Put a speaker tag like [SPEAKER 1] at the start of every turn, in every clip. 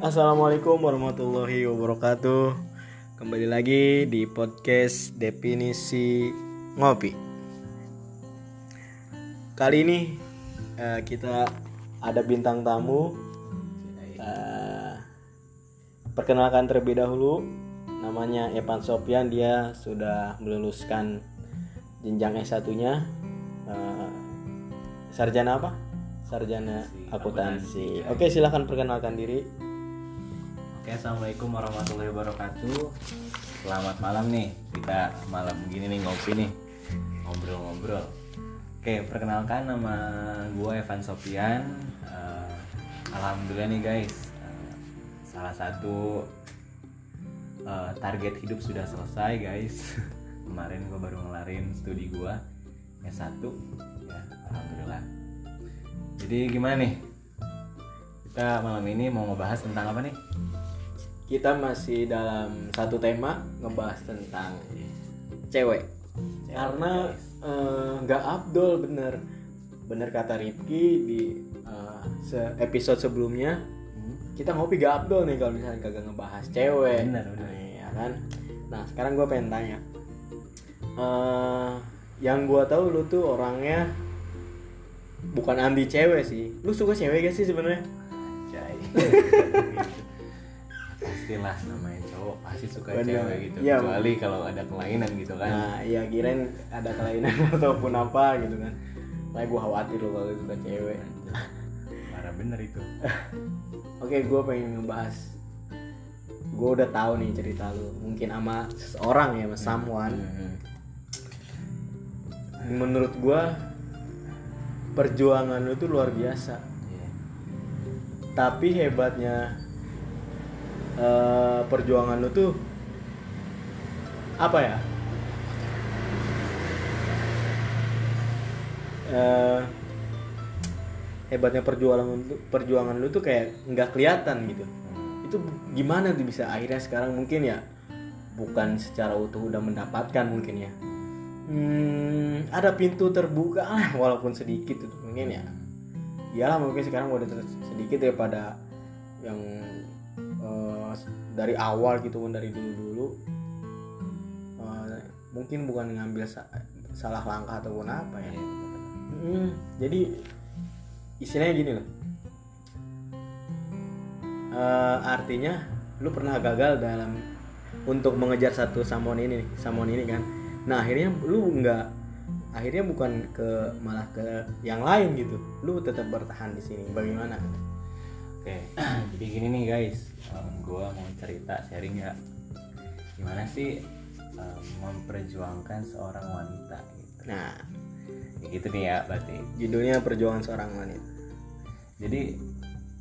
[SPEAKER 1] Assalamualaikum warahmatullahi wabarakatuh. Kembali lagi di podcast definisi ngopi. Kali ini eh, kita ada bintang tamu. Eh, perkenalkan terlebih dahulu, namanya Evan Sopian. Dia sudah meluluskan jenjang S1-nya. Eh, sarjana apa? Sarjana akuntansi. Oke, silahkan perkenalkan diri.
[SPEAKER 2] Oke, assalamualaikum warahmatullahi wabarakatuh. Selamat malam nih. Kita malam gini nih ngopi nih, ngobrol-ngobrol. Oke, perkenalkan nama gue Evan Sopian. Eh, Alhamdulillah nih guys, eh, salah satu eh, target hidup sudah selesai guys. Kemarin gue baru ngelarin studi gue S1 ya, alhamdulillah. Jadi gimana nih? Kita malam ini mau ngebahas tentang apa nih?
[SPEAKER 1] Kita masih dalam satu tema ngebahas tentang cewek. Karena eh, nggak abdol bener. Bener kata Rifki di eh, se- episode sebelumnya kita ngopi gak abdol nih kalau misalnya kagak ngebahas cewek.
[SPEAKER 2] Bener, bener.
[SPEAKER 1] Nah, iya kan? Nah sekarang gue pengen tanya. Eh, yang gue tahu lu tuh orangnya bukan anti cewek sih. Lu suka cewek gak sih sebenarnya
[SPEAKER 2] Pastilah namanya cowok pasti suka
[SPEAKER 1] Bener.
[SPEAKER 2] cewek gitu.
[SPEAKER 1] Iya.
[SPEAKER 2] Kecuali kalau ada kelainan gitu kan.
[SPEAKER 1] Nah, iya kirain ada kelainan ataupun apa gitu kan. Nah, gue khawatir lo kalau suka cewek.
[SPEAKER 2] Parah bener itu.
[SPEAKER 1] Oke, gue pengen ngebahas. Gue udah tahu nih cerita lu. Mungkin sama seseorang ya, sama someone.
[SPEAKER 2] Hmm.
[SPEAKER 1] Menurut gue perjuangan lu tuh luar biasa.
[SPEAKER 2] Iya.
[SPEAKER 1] Tapi hebatnya eh, perjuangan lu tuh apa ya? Eh, hebatnya perjuangan perjuangan lu tuh kayak nggak kelihatan gitu. Itu gimana tuh bisa akhirnya sekarang mungkin ya bukan secara utuh udah mendapatkan mungkin ya. Hmm, ada pintu terbuka walaupun sedikit itu mungkin ya iyalah mungkin sekarang udah sedikit daripada yang eh, dari awal gitu kan dari dulu dulu mungkin bukan ngambil sa- salah langkah ataupun apa ya.
[SPEAKER 2] Iya.
[SPEAKER 1] Hmm, jadi istilahnya gini loh. Eh, artinya lu pernah gagal dalam untuk mengejar satu samon ini nih, samon ini kan. Nah akhirnya lu nggak akhirnya bukan ke malah ke yang lain gitu. Lu tetap bertahan di sini. Bagaimana?
[SPEAKER 2] Oke. Jadi gini nih guys, Em, gua mau cerita sharing ya. Gimana sih em, memperjuangkan seorang wanita gitu.
[SPEAKER 1] nah
[SPEAKER 2] Ya gitu nih ya berarti.
[SPEAKER 1] judulnya perjuangan seorang wanita
[SPEAKER 2] jadi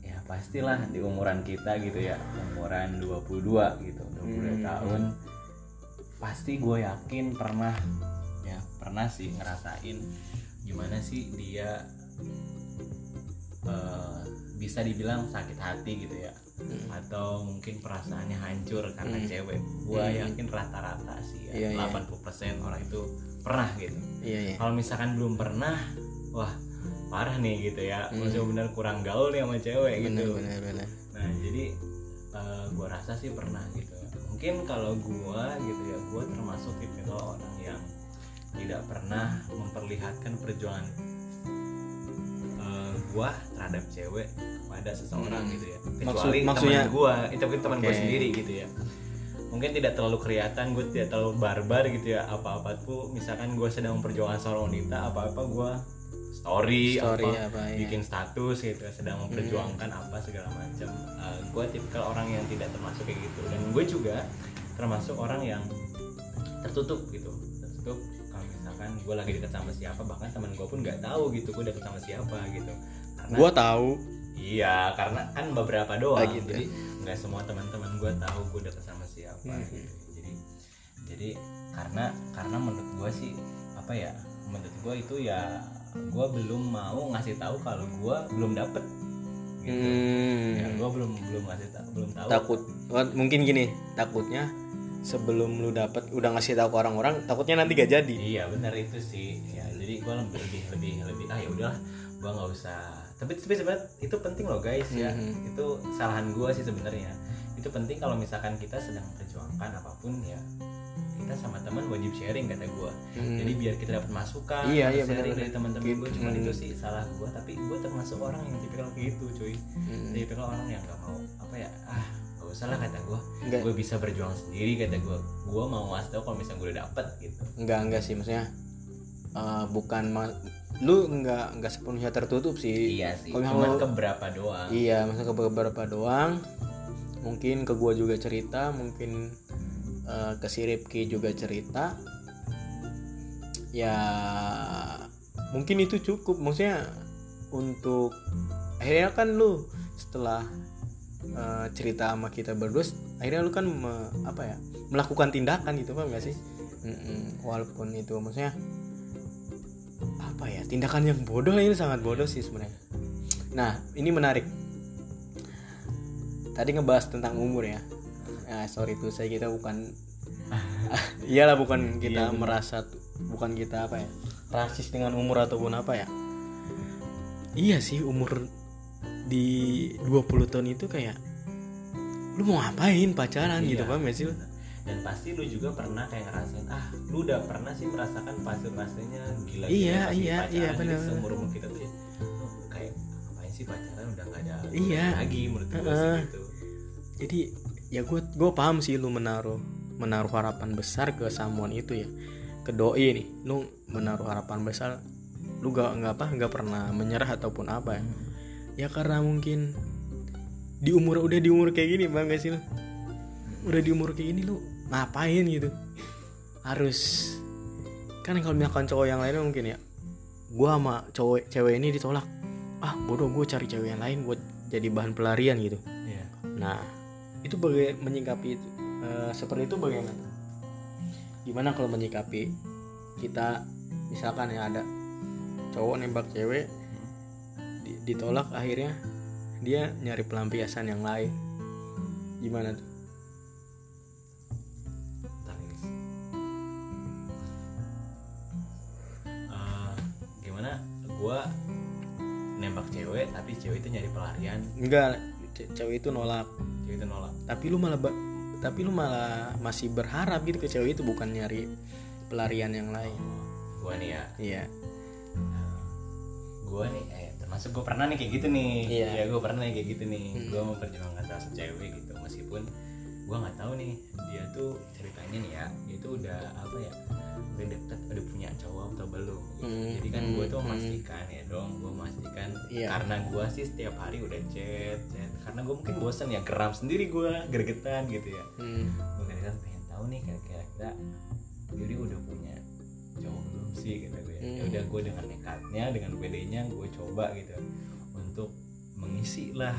[SPEAKER 2] ya pastilah di umuran kita gitu ya umuran 22 gitu 22
[SPEAKER 1] Hmm.
[SPEAKER 2] tahun pasti gue yakin pernah ya pernah sih ngerasain gimana sih dia eh, bisa dibilang sakit hati gitu ya.
[SPEAKER 1] Hmm.
[SPEAKER 2] atau mungkin perasaannya hancur karena
[SPEAKER 1] Hmm.
[SPEAKER 2] cewek. Gue
[SPEAKER 1] Hmm.
[SPEAKER 2] yakin rata-rata sih ya 80% orang itu pernah gitu.
[SPEAKER 1] Iya iya.
[SPEAKER 2] Kalau misalkan belum pernah wah parah nih gitu ya.
[SPEAKER 1] Hmm.
[SPEAKER 2] maksudnya bener kurang gaul nih sama cewek
[SPEAKER 1] benar
[SPEAKER 2] gitu
[SPEAKER 1] benar benar
[SPEAKER 2] nah jadi eh, gua rasa sih pernah gitu. Mungkin kalau gua gitu ya gua termasuk tipikal orang yang tidak pernah memperlihatkan perjuangan gua terhadap cewek pada seseorang
[SPEAKER 1] Hmm.
[SPEAKER 2] gitu ya.
[SPEAKER 1] Maksud-
[SPEAKER 2] kecuali
[SPEAKER 1] maksudnya-
[SPEAKER 2] teman gua itu mungkin teman gua
[SPEAKER 1] Oke.
[SPEAKER 2] sendiri gitu ya. Mungkin tidak terlalu kelihatan gue tidak terlalu barbar gitu ya. Apa-apa tuh misalkan gue sedang memperjuangkan seorang wanita apa-apa gue story,
[SPEAKER 1] story
[SPEAKER 2] apa
[SPEAKER 1] apa ya
[SPEAKER 2] bikin status gitu ya, sedang memperjuangkan apa segala macam. Gue tipikal orang yang tidak termasuk kayak gitu. Dan gue juga termasuk orang yang tertutup gitu. Tertutup kalau misalkan gue lagi dekat sama siapa bahkan teman gue pun nggak tahu gitu gue dekat sama siapa gitu karena
[SPEAKER 1] gua tahu
[SPEAKER 2] iya karena kan beberapa doang
[SPEAKER 1] Ah, gitu.
[SPEAKER 2] jadi nggak semua teman-teman gue tahu gue dekat sama siapa
[SPEAKER 1] Hmm.
[SPEAKER 2] gitu jadi jadi karena karena menurut gue sih apa ya menurut gue itu ya gue belum mau ngasih tahu kalau gue belum dapet gitu
[SPEAKER 1] Hmm.
[SPEAKER 2] ya gue belum belum ngasih tahu belum tahu
[SPEAKER 1] takut oh, mungkin gini takutnya sebelum lu dapat udah ngasih tahu ke orang-orang takutnya nanti gak jadi
[SPEAKER 2] iya benar itu sih ya jadi gue lebih lebih lebih lebih ah ya udahlah gue nggak usah tapi tapi sebenarnya itu penting loh guys ya
[SPEAKER 1] Mhm.
[SPEAKER 2] itu kesalahan gue sih sebenarnya itu penting kalau misalkan kita sedang memperjuangkan apa pun ya kita sama teman wajib sharing kata gue
[SPEAKER 1] Hmm.
[SPEAKER 2] jadi biar kita dapat masukan
[SPEAKER 1] Iya, iya,
[SPEAKER 2] sharing
[SPEAKER 1] benar-benar.
[SPEAKER 2] dari teman-teman gue
[SPEAKER 1] Gitu.
[SPEAKER 2] cuman
[SPEAKER 1] Hmm.
[SPEAKER 2] itu sih salah gue tapi gue termasuk orang yang tipikal kayak gitu cuy
[SPEAKER 1] Hmm.
[SPEAKER 2] tipikal orang yang gak mau apa ya ah gak usah lah kata gue gue bisa berjuang sendiri kata gue gue mau ngasih tau kalau misalnya gue udah dapet gitu
[SPEAKER 1] enggak enggak sih maksudnya eh, bukan lu enggak enggak sepenuhnya tertutup sih
[SPEAKER 2] iya sih
[SPEAKER 1] Kalau
[SPEAKER 2] cuman
[SPEAKER 1] lu-
[SPEAKER 2] ke berapa doang
[SPEAKER 1] Iya, maksudnya ke beberapa doang. Mungkin ke gua juga cerita, mungkin eh, ke si Ripki juga cerita. Ya mungkin itu cukup. Maksudnya untuk akhirnya kan lu setelah eh, cerita sama kita berdua, akhirnya lu kan me- apa ya melakukan tindakan gitu, paham gak sih? Mm-mm, walaupun itu maksudnya apa ya tindakan yang bodoh ini sangat bodoh sih sebenarnya. Nah ini menarik. Tadi ngebahas tentang umur ya. Nah, sorry tuh saya kita bukan. Iyalah bukan kita
[SPEAKER 2] Iya,
[SPEAKER 1] merasa bukan kita apa ya rasis dengan umur ataupun apa ya. Iya sih umur di 20 tahun itu kayak lu mau ngapain pacaran gitu
[SPEAKER 2] Iya.
[SPEAKER 1] paham gak sih lu?
[SPEAKER 2] Dan pasti lu juga pernah kayak ngerasain ah lu udah pernah sih merasakan fase-fasenya gila
[SPEAKER 1] Iya, iya, iya, benar,
[SPEAKER 2] seumur umur kita tuh ya oh, kayak ngapain sih pacaran udah gak ada
[SPEAKER 1] Iya.
[SPEAKER 2] lagi menurut gue sih
[SPEAKER 1] Heeh.
[SPEAKER 2] gitu.
[SPEAKER 1] Jadi ya gue gue paham sih lu menaruh menaruh harapan besar ke someone itu ya. Ke doi nih lu menaruh harapan besar lu gak nggak apa nggak pernah menyerah ataupun apa ya. Ya karena mungkin di umur udah di umur kayak gini bang gak sih lu. Udah di umur kayak gini lu ngapain gitu harus kan kalau misalkan cowok yang lainnya mungkin ya gua sama cowok cewek ini ditolak ah bodoh gue cari cewek yang lain buat jadi bahan pelarian gitu
[SPEAKER 2] Iya.
[SPEAKER 1] Nah, itu bagai menyikapi itu eh, seperti itu bagaimana? Gimana kalau menyikapi kita misalkan ya ada cowok nembak cewek di- ditolak akhirnya dia nyari pelampiasan yang lain. Gimana tuh?
[SPEAKER 2] Gua nembak cewek tapi cewek itu nyari pelarian
[SPEAKER 1] Enggak, ce- cewek itu nolak.
[SPEAKER 2] cewek itu nolak
[SPEAKER 1] Tapi lu malah tapi lu malah masih berharap gitu ke cewek itu bukan nyari pelarian yang lain.
[SPEAKER 2] Oh, gua nih ya
[SPEAKER 1] Iya.
[SPEAKER 2] gue nih eh termasuk gue pernah nih kayak gitu nih
[SPEAKER 1] Iya.
[SPEAKER 2] ya gue pernah nih kayak gitu nih
[SPEAKER 1] Hmm.
[SPEAKER 2] gue memperjuangkan salah satu cewek gitu meskipun gue nggak tahu nih dia tuh ceritanya nih ya dia tuh udah apa ya udah deket udah punya cowok atau belum gitu.
[SPEAKER 1] Hmm,
[SPEAKER 2] jadi kan
[SPEAKER 1] hmm,
[SPEAKER 2] gue tuh
[SPEAKER 1] hmm.
[SPEAKER 2] memastikan ya dong gue memastikan
[SPEAKER 1] Iya.
[SPEAKER 2] karena gue sih setiap hari udah chat chat karena gue mungkin bosan ya geram sendiri gue gregetan gitu ya
[SPEAKER 1] Hmm.
[SPEAKER 2] gue kadang pengen tahu nih kira-kira Yuri udah punya cowok belum sih gitu gue ya
[SPEAKER 1] Hmm.
[SPEAKER 2] udah gue dengan nekatnya dengan pedenya gue coba gitu untuk mengisi lah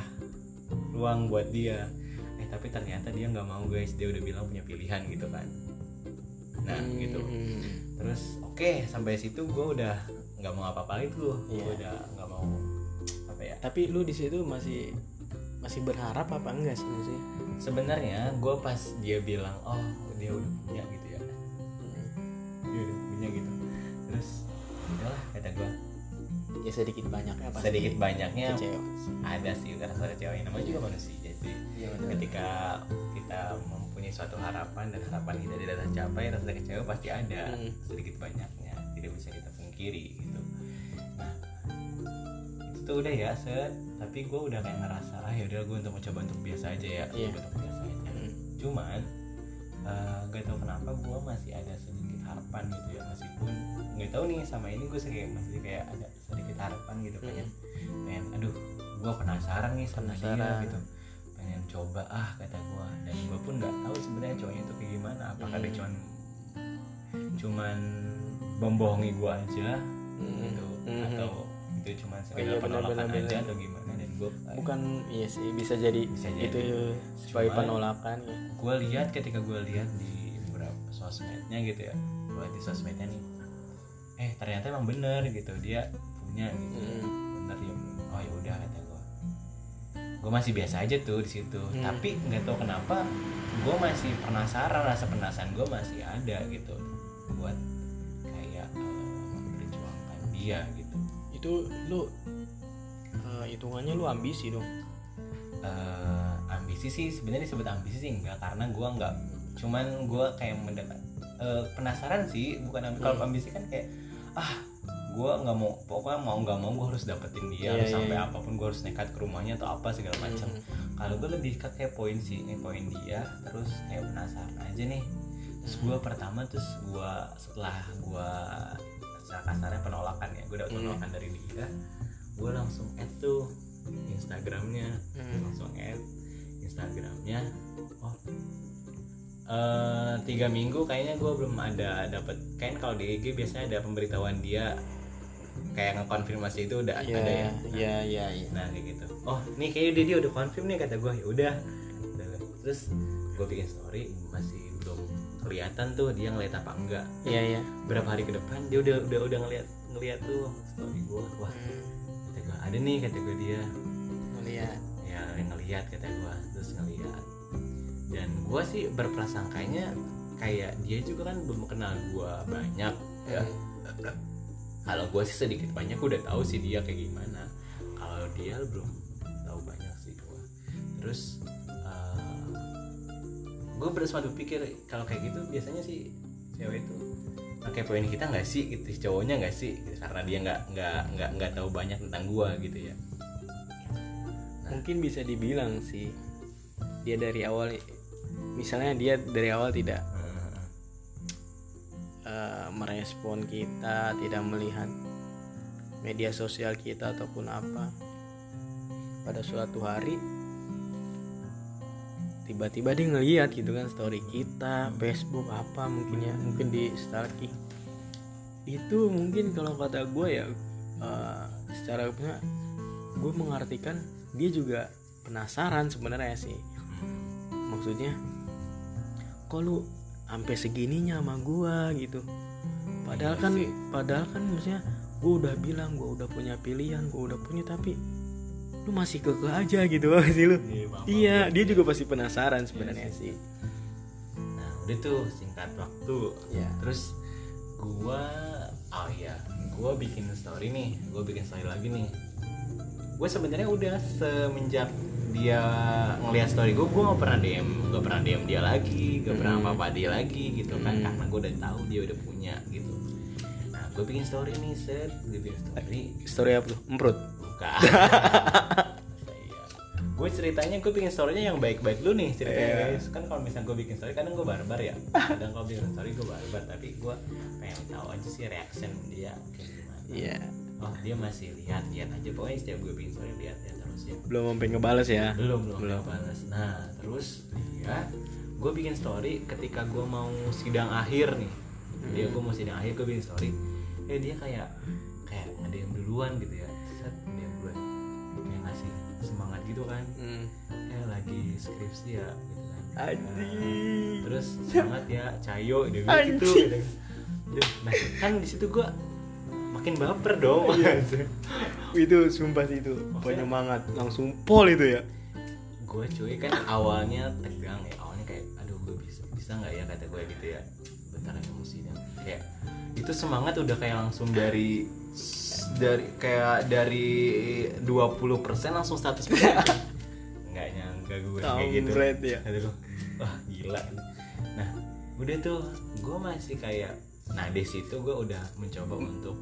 [SPEAKER 2] ruang buat dia eh tapi ternyata dia nggak mau guys dia udah bilang punya pilihan gitu kan nah gitu
[SPEAKER 1] Hmm.
[SPEAKER 2] terus oke sampai situ gue udah nggak mau apa-apa lagi tuh
[SPEAKER 1] Iya.
[SPEAKER 2] gue udah nggak mau apa ya
[SPEAKER 1] Tapi lu di situ masih masih berharap apa enggak sih maksudnya?
[SPEAKER 2] sebenarnya gue pas dia bilang oh dia udah punya gitu ya dia udah punya gitu terus udahlah kata gue
[SPEAKER 1] Ya sedikit banyaknya pasti.
[SPEAKER 2] sedikit banyaknya
[SPEAKER 1] kecewa.
[SPEAKER 2] ada sih rasa kecewa namanya juga manusia jadi
[SPEAKER 1] Iya benar.
[SPEAKER 2] ketika kita mempunyai suatu harapan dan harapan kita tidak tercapai rasa kecewa pasti ada
[SPEAKER 1] Hmm.
[SPEAKER 2] sedikit banyaknya tidak bisa kita pungkiri gitu nah itu tuh udah ya set tapi gue udah kayak ngerasa ah ya udah gue untuk mencoba untuk biasa aja ya. Coba untuk biasa aja
[SPEAKER 1] Hmm.
[SPEAKER 2] cuman eh, gak tau kenapa gue masih ada sedikit harapan gitu ya meskipun nggak tahu nih sama ini gue kayak masih kayak ada sedikit harapan gitu
[SPEAKER 1] Hmm.
[SPEAKER 2] pengen pengen aduh gue penasaran nih sama dia
[SPEAKER 1] Penasaran.
[SPEAKER 2] gitu pengen coba ah kata gue dan gue pun nggak tahu sebenarnya cowoknya itu kayak gimana apakah dia
[SPEAKER 1] Hmm.
[SPEAKER 2] cuman cuman membohongi gue aja
[SPEAKER 1] Hmm.
[SPEAKER 2] gitu
[SPEAKER 1] Hmm.
[SPEAKER 2] atau itu cuma
[SPEAKER 1] iya,
[SPEAKER 2] sekedar
[SPEAKER 1] benar,
[SPEAKER 2] penolakan
[SPEAKER 1] benar,
[SPEAKER 2] aja
[SPEAKER 1] benar.
[SPEAKER 2] atau gimana dan gue
[SPEAKER 1] Bukan iya sih bisa jadi,
[SPEAKER 2] Bisa jadi.
[SPEAKER 1] itu sebagai
[SPEAKER 2] Cuman-
[SPEAKER 1] penolakan ya.
[SPEAKER 2] gue lihat ketika gue lihat di beberapa sosmednya gitu ya gue di sosmednya nih eh ternyata emang bener gitu dia punya gitu
[SPEAKER 1] Hmm.
[SPEAKER 2] bener ya oh ya udah gue masih biasa aja tuh di situ
[SPEAKER 1] Hmm.
[SPEAKER 2] tapi nggak tahu kenapa gue masih penasaran rasa penasaran gue masih ada gitu buat kayak eh, memperjuangkan dia gitu
[SPEAKER 1] itu lu eh, hitungannya lu ambisi dong
[SPEAKER 2] Eh, ambisi sih sebenarnya disebut ambisi sih enggak karena gue nggak cuman gue kayak mendekat eh, penasaran sih bukan ambi- kalau
[SPEAKER 1] Hmm.
[SPEAKER 2] ambisi kan kayak ah gue nggak mau pokoknya mau nggak mau gue harus dapetin dia harus
[SPEAKER 1] iya,
[SPEAKER 2] sampai
[SPEAKER 1] iya.
[SPEAKER 2] apa pun gue harus nekat ke rumahnya atau apa segala macam
[SPEAKER 1] Hmm.
[SPEAKER 2] kalau gue lebih ke kayak poin sih ini poin dia terus kayak penasaran aja nih terus gue pertama terus gue setelah gue secara kasarnya penolakan ya gue dapet
[SPEAKER 1] Hmm.
[SPEAKER 2] penolakan dari dia gue langsung add tuh instagramnya
[SPEAKER 1] Hmm.
[SPEAKER 2] langsung add instagramnya oh eh, tiga minggu kayaknya gue belum ada dapat kan kalau di IG biasanya ada pemberitahuan dia kayak ngekonfirmasi itu udah
[SPEAKER 1] Iya,
[SPEAKER 2] ada ya?
[SPEAKER 1] iya iya iya.
[SPEAKER 2] Nah kayak gitu. Oh nih kayaknya dia, dia udah confirm nih kata gue ya udah. Terus gue bikin story masih belum kelihatan tuh dia ngeliat apa enggak.
[SPEAKER 1] Iya iya.
[SPEAKER 2] Berapa hari ke depan dia udah udah udah ngeliat ngeliat tuh story gue wah
[SPEAKER 1] Hmm,
[SPEAKER 2] kata gue ada nih kata gue dia.
[SPEAKER 1] Ngeliat.
[SPEAKER 2] Ya ngelihat kata gue terus ngelihat dan gue sih berprasangkanya kayak dia juga kan belum kenal gue banyak ya.
[SPEAKER 1] Hmm.
[SPEAKER 2] Kalau gue sih sedikit banyak gue udah tahu sih dia kayak gimana. Kalau dia belum tahu banyak sih gue terus gue bersama berpikir kalau kayak gitu biasanya sih cewek itu pakai poin kita nggak sih? Gitu cowoknya nggak sih? Gitu, karena dia nggak nggak nggak nggak tahu banyak tentang gue gitu ya.
[SPEAKER 1] Mungkin bisa dibilang sih dia dari awal misalnya dia dari awal tidak merespon kita tidak melihat media sosial kita ataupun apa. Pada suatu hari tiba-tiba dia ngeliat gitu kan story kita Facebook apa mungkin ya mungkin di stalking itu mungkin kalau kata gue ya eh, secara gue mengartikan dia juga penasaran sebenarnya sih. Maksudnya kok lu sampai segininya sama gua? gitu padahal
[SPEAKER 2] Iya
[SPEAKER 1] kan
[SPEAKER 2] sih.
[SPEAKER 1] padahal kan maksudnya gua udah bilang gua udah punya pilihan gua udah punya tapi lu masih kekeh aja gitu sih lu? Iya dia juga pasti penasaran sebenarnya
[SPEAKER 2] Iya
[SPEAKER 1] sih.
[SPEAKER 2] Nah udah tuh singkat waktu.
[SPEAKER 1] Ya
[SPEAKER 2] terus gua oh iya gua bikin story nih gua bikin story lagi nih gue sebenarnya udah semenjak dia ngelihat story gue gue gak pernah dm gak pernah dm dia lagi gak pernah
[SPEAKER 1] Hmm.
[SPEAKER 2] apa apa dia lagi gitu kan
[SPEAKER 1] Hmm.
[SPEAKER 2] karena gue udah tahu dia udah punya gitu. Nah gue bikin story nih set gue bikin story.
[SPEAKER 1] Story apa tuh? Emprut?
[SPEAKER 2] Buka gue ceritanya gue bikin storynya yang baik-baik lu nih ceritanya.
[SPEAKER 1] Iya.
[SPEAKER 2] guys kan kalau misalnya gue bikin story kadang gue barbar ya. Kadang kalau bikin story gue barbar tapi gue pengen tahu aja sih reaction dia kayak gimana.
[SPEAKER 1] Iya
[SPEAKER 2] oh dia masih lihat lihat aja. Pokoknya setiap gue bikin story lihat lihat terus ya.
[SPEAKER 1] Belum sampai ngebales ya?
[SPEAKER 2] Belum belum
[SPEAKER 1] Belum.
[SPEAKER 2] balas nah terus dia gue bikin story ketika gue mau sidang akhir nih. Dia gue mau sidang akhir gue bikin story. Eh dia kayak kayak ngedem duluan gitu ya. Set ngedem duluan. Kayak ngasih semangat gitu kan.
[SPEAKER 1] Hmm.
[SPEAKER 2] eh lagi skripsi ya gitu kan.
[SPEAKER 1] Anjing.
[SPEAKER 2] terus semangat ya cayo dia bilang gitu, gitu. Duh, nah kan di situ gue makin baper dong.
[SPEAKER 1] Itu sumpah sih itu penyemangat langsung pol itu ya.
[SPEAKER 2] Gue cuy kan awalnya tegang ya. Awalnya kayak aduh gue bisa bisa nggak ya kata gue gitu ya? Bentar emosi dan kayak itu semangat udah kayak langsung dari dari kayak dari 20% langsung 100% nggak nyangka gue kayak gitu.
[SPEAKER 1] ya.
[SPEAKER 2] Gue, wah gila. Nah udah tuh gue masih kayak nah di situ gue udah mencoba untuk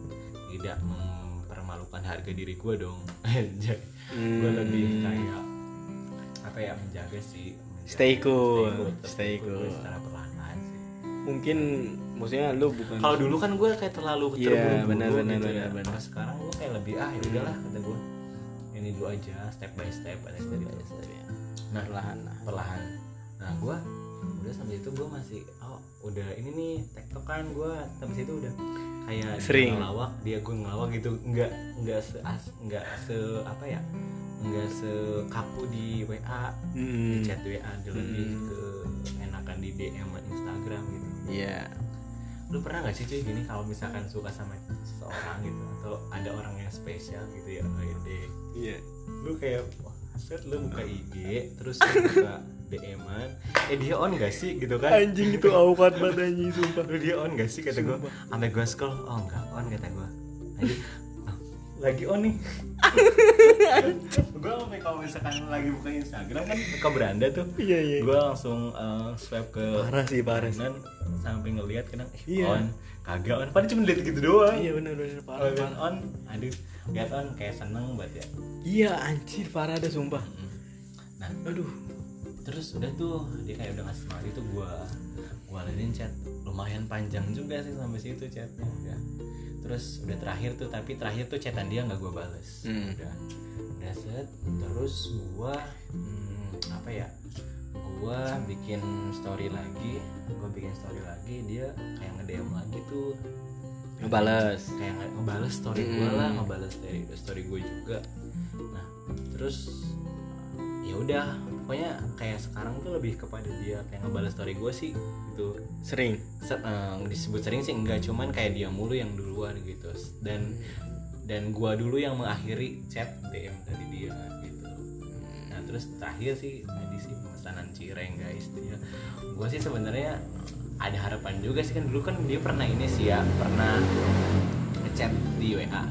[SPEAKER 2] tidak mempermalukan harga diri gue dong Anjay. gue
[SPEAKER 1] Hmm.
[SPEAKER 2] lebih kayak apa ya menjaga sih menjaga-
[SPEAKER 1] Stay cool, stay
[SPEAKER 2] gue
[SPEAKER 1] cool.
[SPEAKER 2] secara perlahan sih
[SPEAKER 1] mungkin maksudnya lu bukan
[SPEAKER 2] kalau dulu kan gue kayak terlalu
[SPEAKER 1] Iya,
[SPEAKER 2] terburu-buru
[SPEAKER 1] benar, benar,
[SPEAKER 2] gitu ya.
[SPEAKER 1] benar, benar.
[SPEAKER 2] Kalau sekarang gue kayak lebih ah ya udahlah kata gue ini dulu aja step by step ada step by step nah
[SPEAKER 1] perlahan lah
[SPEAKER 2] perlahan nah gue udah sampai itu gue masih udah ini nih tektok kan gue sampai situ udah kayak
[SPEAKER 1] Sering.
[SPEAKER 2] ngelawak dia gue ngelawak gitu nggak nggak se nggak se apa ya nggak sekaku di WA di
[SPEAKER 1] Hmm.
[SPEAKER 2] chat WA dia lebih
[SPEAKER 1] Hmm.
[SPEAKER 2] ke enakan di DM Instagram gitu
[SPEAKER 1] Iya.
[SPEAKER 2] lu pernah nggak sih cuy gini kalau misalkan suka sama seseorang gitu atau ada orang yang spesial gitu ya
[SPEAKER 1] Iya.
[SPEAKER 2] lu kayak wah set lu buka IG terus lu buka DM-an eh dia on gak sih? Gitu kan.
[SPEAKER 1] Anjing itu awkward banget anjing sumpah.
[SPEAKER 2] Dia on gak sih? Kata gue sampai gue scroll. Oh enggak on kata gue Anjing, ah, lagi on nih. Gue sampai kalau misalkan lagi buka Instagram kan ke beranda tuh?
[SPEAKER 1] Iya iya.
[SPEAKER 2] Gue langsung uh, swipe ke
[SPEAKER 1] parah sih parah sih.
[SPEAKER 2] sampai ngelihat kadang eh,
[SPEAKER 1] Iya.
[SPEAKER 2] on. Kagak on. Padahal cuma lihat gitu doang.
[SPEAKER 1] Iya benar benar parah parah.
[SPEAKER 2] on aduh lihat on kayak seneng banget ya.
[SPEAKER 1] Iya anjir parah ada sumpah.
[SPEAKER 2] Nah
[SPEAKER 1] aduh
[SPEAKER 2] terus udah tuh dia kayak udah ngasih semangat itu gua gua ladenin chat. Lumayan panjang juga sih sampai situ chatnya udah terus udah terakhir tuh tapi terakhir tuh chatan dia nggak gua bales.
[SPEAKER 1] Hmm.
[SPEAKER 2] udah. Udah set terus gua hmm, apa ya gua bikin story lagi gua bikin story lagi dia kayak nge DM lagi tuh.
[SPEAKER 1] Ngebales.
[SPEAKER 2] Kayak nge- ngebales story gue lah
[SPEAKER 1] Hmm.
[SPEAKER 2] ngebales dari story gue juga. Nah terus ya udah pokoknya kayak sekarang tuh lebih kepada dia kayak ngebales story gue sih gitu.
[SPEAKER 1] Sering?
[SPEAKER 2] Se- eh, disebut sering sih enggak. Cuman kayak dia mulu yang duluan gitu. Dan dan gua dulu yang mengakhiri chat DM dari dia gitu. Nah terus terakhir sih tadi sih pemesanan cireng guys dia gua sih sebenarnya ada harapan juga sih kan dulu kan dia pernah ini sih ya pernah ngechat di WA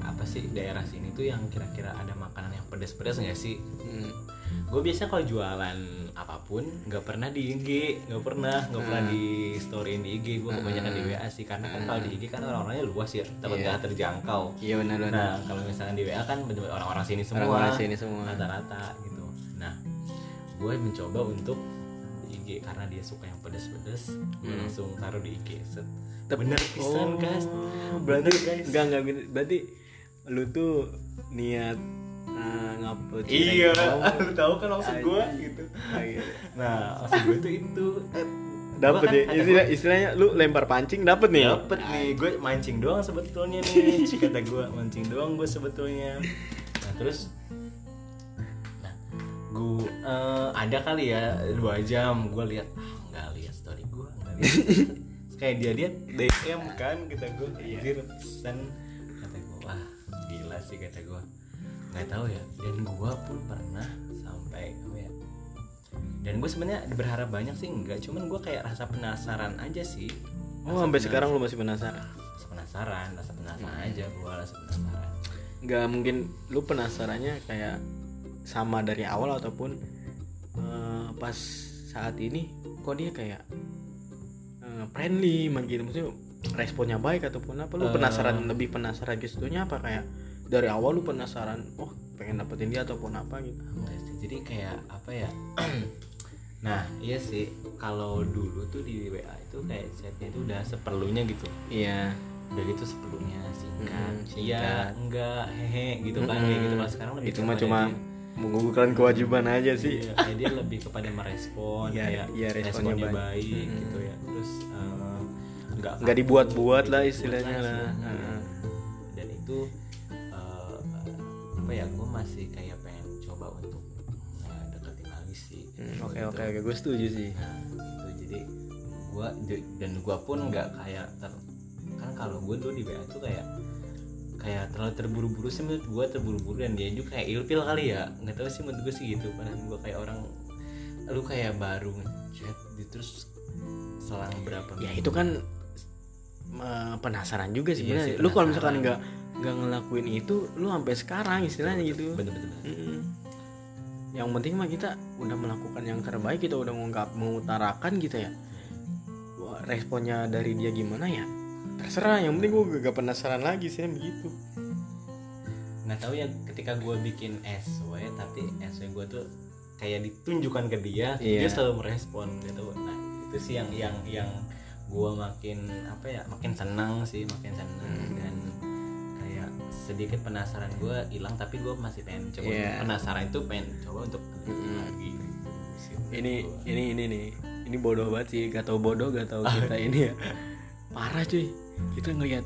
[SPEAKER 2] apa sih daerah sini tuh yang kira-kira ada makanan yang pedas-pedas nggak sih?
[SPEAKER 1] Hmm.
[SPEAKER 2] Gue biasanya kalau jualan apa pun nggak pernah di IG nggak pernah nggak pernah
[SPEAKER 1] Hmm.
[SPEAKER 2] di storyin di IG gue kebanyakan di WA sih karena kan kalau di IG kan orang-orangnya luas ya takut
[SPEAKER 1] Iya.
[SPEAKER 2] nggak terjangkau.
[SPEAKER 1] Iya benar benar.
[SPEAKER 2] Nah kalau misalkan di WA kan bener-bener orang-orang sini semua
[SPEAKER 1] orang-orang sini semua.
[SPEAKER 2] rata-rata gitu. Nah gue mencoba untuk di IG karena dia suka yang pedes-pedes gue
[SPEAKER 1] Hmm.
[SPEAKER 2] langsung taruh di IG set.
[SPEAKER 1] Tep-
[SPEAKER 2] bener pisan guys
[SPEAKER 1] Oh, berarti
[SPEAKER 2] Bener, guys.
[SPEAKER 1] enggak enggak berarti lu tuh niat uh, ngupload
[SPEAKER 2] iya.
[SPEAKER 1] Oh,
[SPEAKER 2] lu tahu kan maksud gue gitu.
[SPEAKER 1] Ah, iya.
[SPEAKER 2] nah maksud gue tuh itu eh,
[SPEAKER 1] dapet
[SPEAKER 2] kan
[SPEAKER 1] ya
[SPEAKER 2] ada-
[SPEAKER 1] istilah istilahnya lu lempar pancing dapet nih
[SPEAKER 2] Dapet nih, gue mancing doang sebetulnya nih. Kata gue, mancing doang gue sebetulnya. Nah terus Nah, gue eh, ada kali ya dua jam gue lihat ah nggak lihat story gue nggak lihat kayak dia dia DM kan kata gue anjir pesan kata gue wah gila sih kata gue nggak tahu ya. Dan gue pun pernah sampai apa ya dan gue sebenarnya berharap banyak sih enggak cuman gue kayak rasa penasaran aja sih.
[SPEAKER 1] Oh
[SPEAKER 2] Rasa
[SPEAKER 1] sampai
[SPEAKER 2] penas-
[SPEAKER 1] sekarang lu masih penasaran?
[SPEAKER 2] Rasa penasaran rasa penasaran aja gue rasa penasaran.
[SPEAKER 1] Nggak mungkin lu penasarannya kayak sama dari awal ataupun eh, pas saat ini kok dia kayak eh, friendly man gitu. Maksudnya responnya baik ataupun apa? Lu
[SPEAKER 2] Eh.
[SPEAKER 1] penasaran lebih penasaran ke situnya apa? Kayak dari awal lu penasaran oh pengen dapetin dia ataupun apa? gitu.
[SPEAKER 2] Enggak sih jadi kayak apa ya? Nah iya sih kalau dulu tuh di WA itu kayak chatnya itu udah seperlunya gitu.
[SPEAKER 1] Iya.
[SPEAKER 2] Udah gitu seperlunya singkat
[SPEAKER 1] Mm,
[SPEAKER 2] iya
[SPEAKER 1] singkat.
[SPEAKER 2] enggak hehe gitu kan kayak gitu. Kalau sekarang lebih
[SPEAKER 1] itu mah cuma
[SPEAKER 2] dia-
[SPEAKER 1] menggugurkan kewajiban aja sih.
[SPEAKER 2] Iya, kayak dia lebih kepada merespon
[SPEAKER 1] Iya,
[SPEAKER 2] kayak
[SPEAKER 1] iya, responnya
[SPEAKER 2] responnya
[SPEAKER 1] baik.
[SPEAKER 2] gitu ya. Terus eh, nggak
[SPEAKER 1] nggak
[SPEAKER 2] kaku,
[SPEAKER 1] dibuat-buat lah istilahnya lah
[SPEAKER 2] sih.
[SPEAKER 1] Heeh.
[SPEAKER 2] dan itu apa ya gue masih kayak pengen coba untuk eh, deketin lagi sih.
[SPEAKER 1] Hmm, oke
[SPEAKER 2] Gitu.
[SPEAKER 1] oke oke gue setuju sih.
[SPEAKER 2] Nah itu jadi gua dan gua pun nggak kayak ter kan kalau gue dulu di WA tuh kayak kayak terlalu terburu-buru sih menurut gue terburu-buru dan dia juga kayak ilfil kali ya. Nggak tahu sih menurut gue sih gitu. Padahal gue kayak orang lu kayak baru ngechat gitu, terus selang berapa
[SPEAKER 1] ya itu kan eh, penasaran juga sih
[SPEAKER 2] Iya sih,
[SPEAKER 1] lu kalau misalkan nggak nggak ngelakuin itu lu sampai sekarang istilahnya gitu.
[SPEAKER 2] bener-bener
[SPEAKER 1] Mm-mm. yang penting mah kita udah melakukan yang terbaik kita udah mengungkap mengutarakan gitu ya. Wah, responnya dari dia gimana ya? Terserah yang penting gue gak penasaran lagi sih begitu.
[SPEAKER 2] Nggak tahu ya ketika gue bikin SW tapi SW gue tuh kayak ditunjukkan ke dia
[SPEAKER 1] Iya.
[SPEAKER 2] dia selalu merespon gitu nah itu sih yang yang yang gue makin apa ya makin senang sih makin senang
[SPEAKER 1] Hmm.
[SPEAKER 2] dan sedikit penasaran gue hilang tapi gue masih pengen coba.
[SPEAKER 1] Iya.
[SPEAKER 2] penasaran itu pengen coba untuk
[SPEAKER 1] Mm-mm.
[SPEAKER 2] lagi.
[SPEAKER 1] Ini
[SPEAKER 2] gua.
[SPEAKER 1] ini ini nih. Ini bodoh banget sih. Gak tau bodoh gak tau kita ini ya. Parah cuy. Kita ngelihat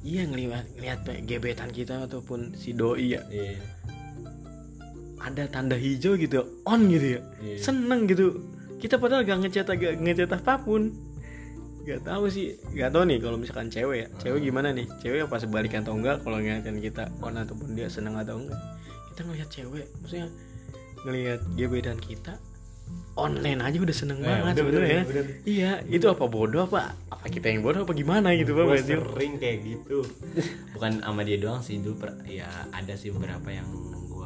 [SPEAKER 1] iya ngelihat ngelihat gebetan kita ataupun si doi ya.
[SPEAKER 2] Iya.
[SPEAKER 1] Ada tanda hijau gitu on gitu ya.
[SPEAKER 2] Iya.
[SPEAKER 1] Seneng gitu. Kita padahal gak ngechat gak ngechat apa pun gak tahu sih. Gak tahu nih kalau misalkan cewek ya. Cewek gimana nih? Cewek apa sebalikan atau enggak kalau ngeliatin kita on ataupun dia seneng atau enggak. Kita ngelihat cewek maksudnya ngelihat gebetan kita online aja udah seneng
[SPEAKER 2] Eh,
[SPEAKER 1] banget sebenarnya. ya.
[SPEAKER 2] udah.
[SPEAKER 1] iya itu apa bodoh apa? Apa kita yang bodoh apa gimana gitu
[SPEAKER 2] gue
[SPEAKER 1] bang
[SPEAKER 2] sering kayak gitu. Bukan sama dia doang sih dulu per- ya ada sih beberapa yang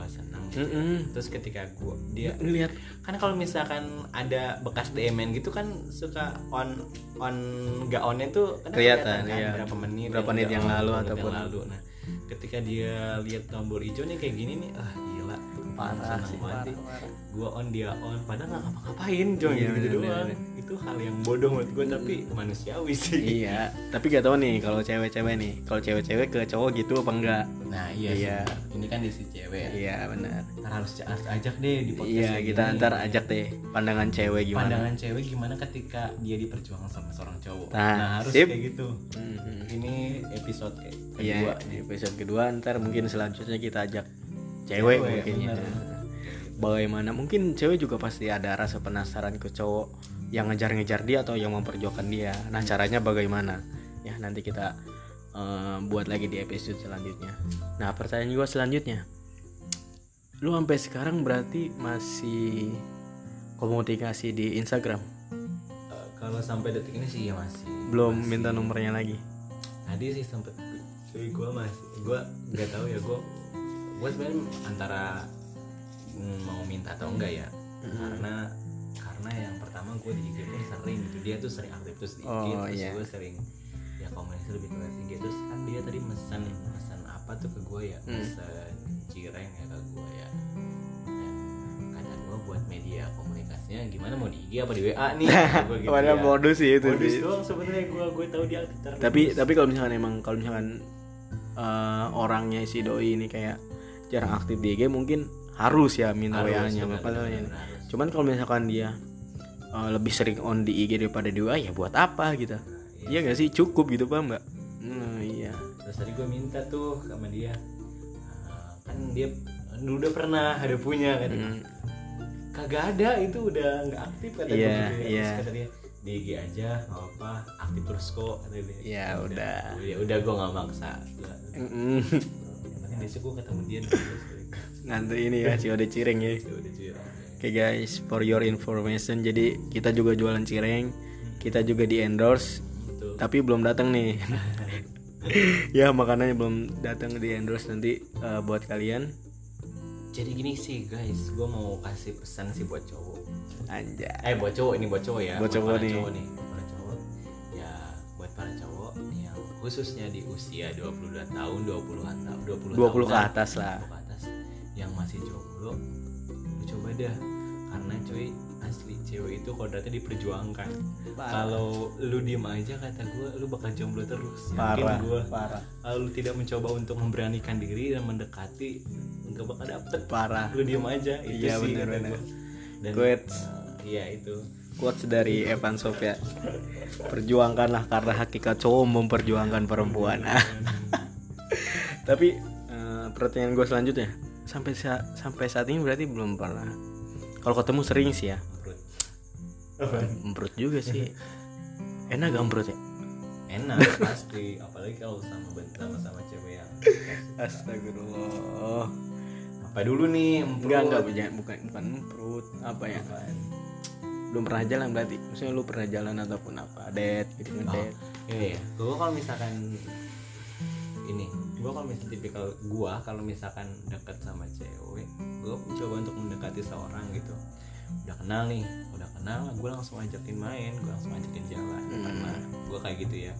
[SPEAKER 2] senang gitu.
[SPEAKER 1] Mm-mm.
[SPEAKER 2] terus ketika gue dia
[SPEAKER 1] ngelihat
[SPEAKER 2] kan kalau misalkan ada bekas DM-an gitu kan suka on on gak onnya tuh kadang
[SPEAKER 1] Kelihatan,
[SPEAKER 2] kan,
[SPEAKER 1] iya.
[SPEAKER 2] berapa menit
[SPEAKER 1] Berapa menit
[SPEAKER 2] nggak
[SPEAKER 1] yang
[SPEAKER 2] on,
[SPEAKER 1] lalu ataupun-
[SPEAKER 2] yang lalu. nah ketika dia lihat tombol hijau nih kayak gini nih ah
[SPEAKER 1] parah sih
[SPEAKER 2] banget
[SPEAKER 1] parah, parah.
[SPEAKER 2] gua on dia on padahal nggak ngapa-ngapain coy
[SPEAKER 1] Iya,
[SPEAKER 2] gitu, gitu doang
[SPEAKER 1] bener.
[SPEAKER 2] itu hal yang bodoh menurut gue tapi manusiawi sih
[SPEAKER 1] iya tapi gak tahu nih kalau cewek-cewek nih kalau cewek-cewek ke cowok gitu apa enggak
[SPEAKER 2] nah iya,
[SPEAKER 1] Iya.
[SPEAKER 2] sih ini kan di si cewek ya.
[SPEAKER 1] iya benar
[SPEAKER 2] Ntar harus, harus ajak deh di podcast
[SPEAKER 1] iya kita
[SPEAKER 2] gini.
[SPEAKER 1] antar ajak deh pandangan cewek gimana
[SPEAKER 2] pandangan cewek gimana ketika dia diperjuangkan sama seorang cowok
[SPEAKER 1] Nah,
[SPEAKER 2] nah, harus
[SPEAKER 1] sip.
[SPEAKER 2] kayak gitu
[SPEAKER 1] Mhm.
[SPEAKER 2] ini episode ke-
[SPEAKER 1] Iya,
[SPEAKER 2] kedua
[SPEAKER 1] di episode kedua ntar mungkin selanjutnya kita ajak cewek, mungkin ya. Bagaimana mungkin cewek juga pasti ada rasa penasaran ke cowok yang ngejar-ngejar dia atau yang memperjuangkan dia. Nah, caranya bagaimana? Ya, nanti kita eh, buat lagi di episode selanjutnya. Nah, pertanyaan juga selanjutnya. Lu sampai sekarang berarti masih komunikasi di Instagram?
[SPEAKER 2] Eh, kalau sampai detik ini sih ya masih
[SPEAKER 1] Belum
[SPEAKER 2] masih.
[SPEAKER 1] minta nomornya lagi.
[SPEAKER 2] tadi sih sempet cuy gue masih gue nggak tahu ya gue gue sebenarnya antara mm, mau minta atau enggak ya
[SPEAKER 1] Mhm.
[SPEAKER 2] karena karena yang pertama gue di IG pun sering gitu dia tuh sering aktif terus di IG
[SPEAKER 1] Oh,
[SPEAKER 2] terus
[SPEAKER 1] iya.
[SPEAKER 2] gue sering ya komunikasi lebih ke IG terus kan dia tadi pesan pesan apa tuh ke gue ya
[SPEAKER 1] Hmm.
[SPEAKER 2] pesan cireng ya ke gue ya kata gue buat media komunikasinya gimana mau di IG apa di WA nih gua gitu ya.
[SPEAKER 1] modus sih itu
[SPEAKER 2] modus
[SPEAKER 1] sih.
[SPEAKER 2] doang sebenarnya gue gue tahu dia aktif
[SPEAKER 1] tapi tapi kalau misalkan emang kalau misalkan eh, orangnya si doi ini kayak jarang aktif di IG mungkin harus ya minta WA-nya. Cuman kalau misalkan dia eh, lebih sering on di IG daripada di WA ya buat apa gitu? Iya gak sih cukup gitu paham nggak? Nah, iya.
[SPEAKER 2] terus tadi gue minta tuh sama dia "Ah, kan dia dulu udah pernah ada punya kan
[SPEAKER 1] Hmm.
[SPEAKER 2] kagak ada itu udah nggak aktif kata gue
[SPEAKER 1] Iya,
[SPEAKER 2] gitu ya.
[SPEAKER 1] iya.
[SPEAKER 2] Terus kata dia di IG aja nggak apa aktif terus kok kata dia
[SPEAKER 1] Ya udah.
[SPEAKER 2] ya udah gue nggak maksa. Besok gue ketemu dia
[SPEAKER 1] Nanti ini ya Ode Cireng ya. Oke guys, for your information, jadi kita juga jualan cireng, kita juga di endorse,
[SPEAKER 2] Gitu.
[SPEAKER 1] tapi belum datang nih. ya makanannya belum datang di endorse nanti eh, buat kalian.
[SPEAKER 2] jadi gini sih guys gue mau kasih pesan sih buat cowok
[SPEAKER 1] Anjay.
[SPEAKER 2] eh buat cowok ini buat cowok ya
[SPEAKER 1] Buat cowok
[SPEAKER 2] para
[SPEAKER 1] nih.
[SPEAKER 2] cowok nih buat para cowok ya buat para cowok khususnya di usia 22 tahun 20-an tahun 20
[SPEAKER 1] 20 ke
[SPEAKER 2] tahunan,
[SPEAKER 1] atas lah.
[SPEAKER 2] 20 ke atas yang masih jomblo lu coba dah karena cuy asli cewek itu kodratnya diperjuangkan kalau lu diem aja kata gue lu bakal jomblo terus yakin
[SPEAKER 1] Parah,
[SPEAKER 2] gue
[SPEAKER 1] parah,
[SPEAKER 2] kalau lu tidak mencoba untuk memberanikan diri dan mendekati nggak bakal dapet
[SPEAKER 1] parah.
[SPEAKER 2] lu diem aja itu
[SPEAKER 1] Iya,
[SPEAKER 2] sih
[SPEAKER 1] bener, bener.
[SPEAKER 2] gua. dan eh, iya itu
[SPEAKER 1] Quotes dari Evan Sofia. Perjuangkanlah karena hakikat cowok memperjuangkan perempuan. Tapi eh, pertanyaan gue selanjutnya, sampai sa- sampai saat ini berarti belum pernah. Kalau ketemu sering sih ya, emprut juga sih. Enak gak emprut ya?
[SPEAKER 2] enak pasti apalagi kalau sama sama sama cewek yang
[SPEAKER 1] Astagfirullah.
[SPEAKER 2] apa dulu nih
[SPEAKER 1] Enggak enggak
[SPEAKER 2] emprut?
[SPEAKER 1] bukan bukan emprut apa ya? Belum pernah jalan berarti. Maksudnya lu pernah jalan ataupun apa? Date gitu ngedate.
[SPEAKER 2] Iya, iya. Gue kalau misalkan ini, gue kalau misalkan tipikal gue kalau misalkan deket sama cewek, gue mencoba untuk mendekati seorang gitu. Udah kenal nih, udah kenal, gue langsung ajakin main, gue langsung ajakin jalan.
[SPEAKER 1] Hmm.
[SPEAKER 2] Karena gue kayak gitu ya,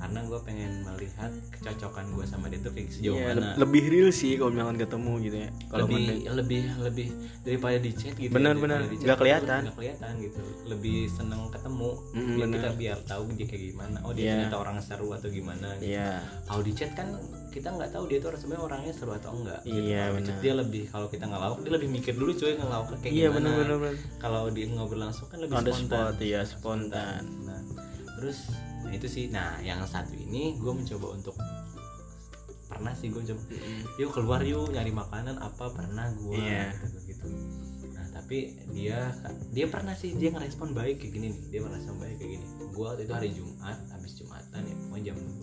[SPEAKER 2] karena gue pengen melihat kecocokan gue sama dia tuh kayak sejauh
[SPEAKER 1] Iya,
[SPEAKER 2] mana.
[SPEAKER 1] le- lebih real sih kalau misalkan ketemu gitu ya. Kalau
[SPEAKER 2] lebih lebih lebih daripada di chat gitu
[SPEAKER 1] Bener,
[SPEAKER 2] ya,
[SPEAKER 1] bener.
[SPEAKER 2] chat
[SPEAKER 1] Nggak kelihatan.
[SPEAKER 2] nggak kelihatan gitu lebih seneng ketemu
[SPEAKER 1] Mm,
[SPEAKER 2] biar
[SPEAKER 1] bener.
[SPEAKER 2] kita biar tahu dia kayak gimana oh dia
[SPEAKER 1] Iya.
[SPEAKER 2] ternyata orang seru atau gimana gitu.
[SPEAKER 1] Iya.
[SPEAKER 2] kalau di chat kan kita nggak tahu dia tuh sebenarnya orangnya seru atau enggak gitu.
[SPEAKER 1] Iya,
[SPEAKER 2] chat
[SPEAKER 1] bener.
[SPEAKER 2] dia lebih kalau kita ngelawak dia lebih mikir dulu cuy ngelawak kayak
[SPEAKER 1] Iya
[SPEAKER 2] gimana
[SPEAKER 1] benar benar benar.
[SPEAKER 2] kalau di ngobrol langsung kan lebih
[SPEAKER 1] On
[SPEAKER 2] spontan
[SPEAKER 1] spot, iya, spontan.
[SPEAKER 2] nah terus nah itu sih. Nah yang satu ini gue mencoba untuk pernah sih gue coba yuk keluar yuk nyari makanan apa pernah gue
[SPEAKER 1] Iya.
[SPEAKER 2] gitu, gitu. Nah tapi dia dia pernah sih dia ngerespon baik kayak gini nih. Dia ngerespon baik kayak gini. Gue waktu itu hari Jumat habis Jumatan ya pokoknya jam 2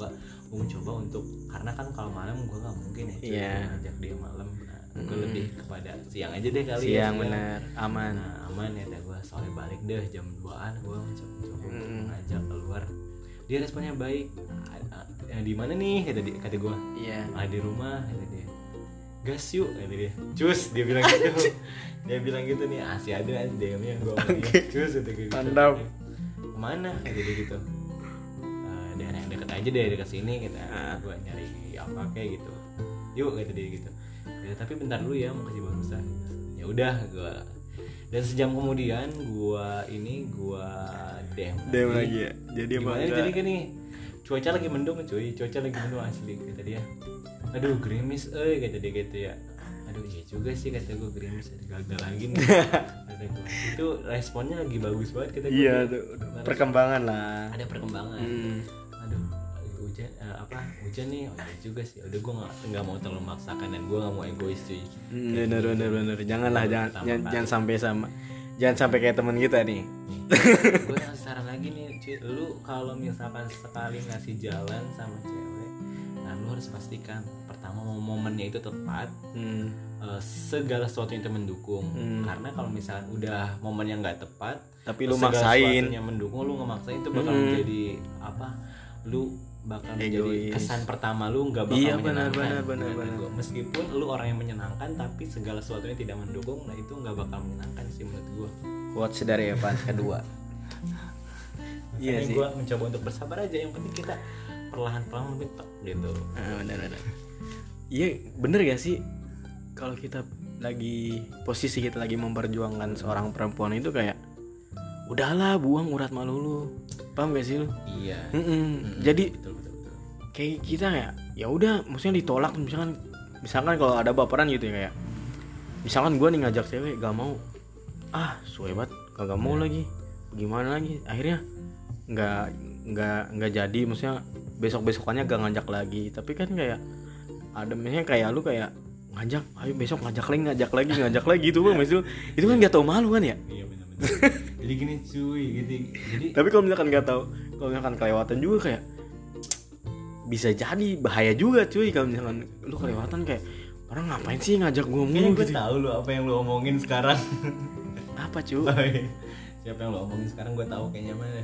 [SPEAKER 2] gue mencoba untuk karena kan kalau malam gue nggak mungkin ya cuy,
[SPEAKER 1] Iya.
[SPEAKER 2] ngajak dia malam. Nah, gue
[SPEAKER 1] Mm-mm.
[SPEAKER 2] lebih kepada siang aja deh kali ya
[SPEAKER 1] siang bener. Aman.
[SPEAKER 2] Nah aman ya gue sore balik deh jam 2an gue mencoba mencoba ngajak keluar dia responnya baik. "Ah, ah, eh, di mana nih? Kata dia kata gue
[SPEAKER 1] iya.
[SPEAKER 2] Ah di rumah kata dia. Gas yuk kata dia. Cus dia bilang gitu. Dia bilang gitu nih asih ada DM-nya gue cus kata gitu.
[SPEAKER 1] Mantap.
[SPEAKER 2] ke mana? Kata dia gitu. "Eh, daerah yang deket aja deh dekat sini kita
[SPEAKER 1] Ah.
[SPEAKER 2] gue nyari apa kayak gitu. Yuk kata dia gitu. "Ya, tapi bentar dulu ya mau kasih barusan ya udah gue dan sejam kemudian gua ini gua DM
[SPEAKER 1] DM lagi ya? Jadi
[SPEAKER 2] Gimana
[SPEAKER 1] enggak
[SPEAKER 2] jadi nih cuaca lagi mendung cuy. Cuaca lagi mendung asli kata dia. Aduh gerimis eh kata dia gitu ya. Aduh iya juga sih kata gue gerimis. Gagal lagi nih. Kata itu responnya lagi bagus banget kata gue
[SPEAKER 1] iya tuh. Perkembangan lah.
[SPEAKER 2] Ada perkembangan.
[SPEAKER 1] Hmm.
[SPEAKER 2] aduh hujan eh, apa hujan nih? Oh iya juga sih. Udah gue nggak nggak mau terlalu memaksakan dan gue nggak mau egois cuy.
[SPEAKER 1] Hmm, bener bener bener. Janganlah jangan jangan sampai sama jangan sampai kayak teman kita nih
[SPEAKER 2] gue ngasih saran lagi nih cuy lu kalau misalkan sekali ngasih jalan sama cewek nah lu harus pastikan pertama momennya itu tepat
[SPEAKER 1] Hmm.
[SPEAKER 2] eh, segala sesuatu yang itu mendukung
[SPEAKER 1] Hmm.
[SPEAKER 2] karena kalau misalkan udah momen yang nggak tepat
[SPEAKER 1] tapi lu
[SPEAKER 2] segala
[SPEAKER 1] maksain
[SPEAKER 2] sesuatunya mendukung lu nggak maksain itu bakal
[SPEAKER 1] Hmm.
[SPEAKER 2] menjadi apa lu bakal menjadi kesan pertama lu nggak bakal
[SPEAKER 1] Iya, benar,
[SPEAKER 2] menyenangkan
[SPEAKER 1] benar, benar,
[SPEAKER 2] Menurut
[SPEAKER 1] benar.
[SPEAKER 2] gua. meskipun lu orang yang menyenangkan tapi segala sesuatunya tidak mendukung nah itu nggak bakal menyenangkan sih menurut gua.
[SPEAKER 1] Quotes dari Evan kedua. Iya sih.
[SPEAKER 2] gue mencoba untuk bersabar aja yang penting kita perlahan-lahan lebih tek gitu.
[SPEAKER 1] Ah, bener bener iya bener gak sih? Kalau kita lagi posisi kita lagi memperjuangkan seorang perempuan itu kayak udahlah buang urat malu lu. Paham gak sih lu?
[SPEAKER 2] Iya.
[SPEAKER 1] Mm-mm. jadi
[SPEAKER 2] betul betul betul.
[SPEAKER 1] kayak kita kayak ya udah maksudnya ditolak misalkan misalkan kalau ada baperan gitu ya kayak misalkan gue nih ngajak cewek gak mau. Ah suwe banget kagak mau lagi. Gimana lagi? Akhirnya nggak nggak nggak jadi maksudnya besok besokannya gak ngajak lagi. Tapi kan kayak ada misalnya kayak lu kayak ngajak ayo besok ngajak lagi ngajak lagi ngajak lagi itu bang maksud lu, itu kan gak tau malu kan ya?
[SPEAKER 2] Iya jadi gini cuy gitu. Jadi
[SPEAKER 1] tapi kalau misalkan nggak tahu kalau misalkan kelewatan juga kayak bisa jadi bahaya juga cuy kalau misalkan lu kelewatan kayak orang ngapain sih ngajak gua
[SPEAKER 2] kayaknya
[SPEAKER 1] mulu?
[SPEAKER 2] gue
[SPEAKER 1] gitu
[SPEAKER 2] tahu lo apa yang lo omongin sekarang.
[SPEAKER 1] Apa cuy?
[SPEAKER 2] Siapa yang lo omongin sekarang gue tahu kayaknya mana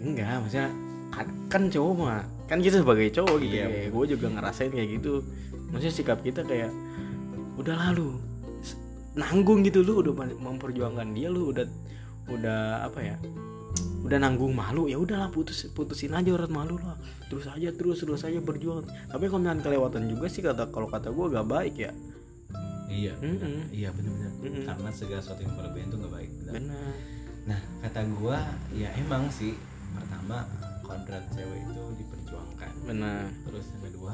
[SPEAKER 1] enggak maksudnya kan, kan cowok mah kan kita sebagai cowok gitu
[SPEAKER 2] Iya,
[SPEAKER 1] kayak gue juga ngerasain kayak gitu. Maksudnya sikap kita kayak udah lalu nanggung gitu lu udah memperjuangkan dia lu udah udah apa ya udah nanggung malu ya udahlah putus putusin aja urat malu lah. Terus aja terus terus aja berjuang. Tapi kalau misalkan kelewatan juga sih kata kalau kata gue gak baik ya.
[SPEAKER 2] Iya
[SPEAKER 1] Mm-mm.
[SPEAKER 2] iya benar-benar.
[SPEAKER 1] Mm-mm.
[SPEAKER 2] karena segala sesuatu yang berlebihan itu nggak baik benar.
[SPEAKER 1] benar.
[SPEAKER 2] Nah kata gue ya emang sih. Pertama kodrat cewek itu diperjuangkan.
[SPEAKER 1] Benar.
[SPEAKER 2] Terus yang kedua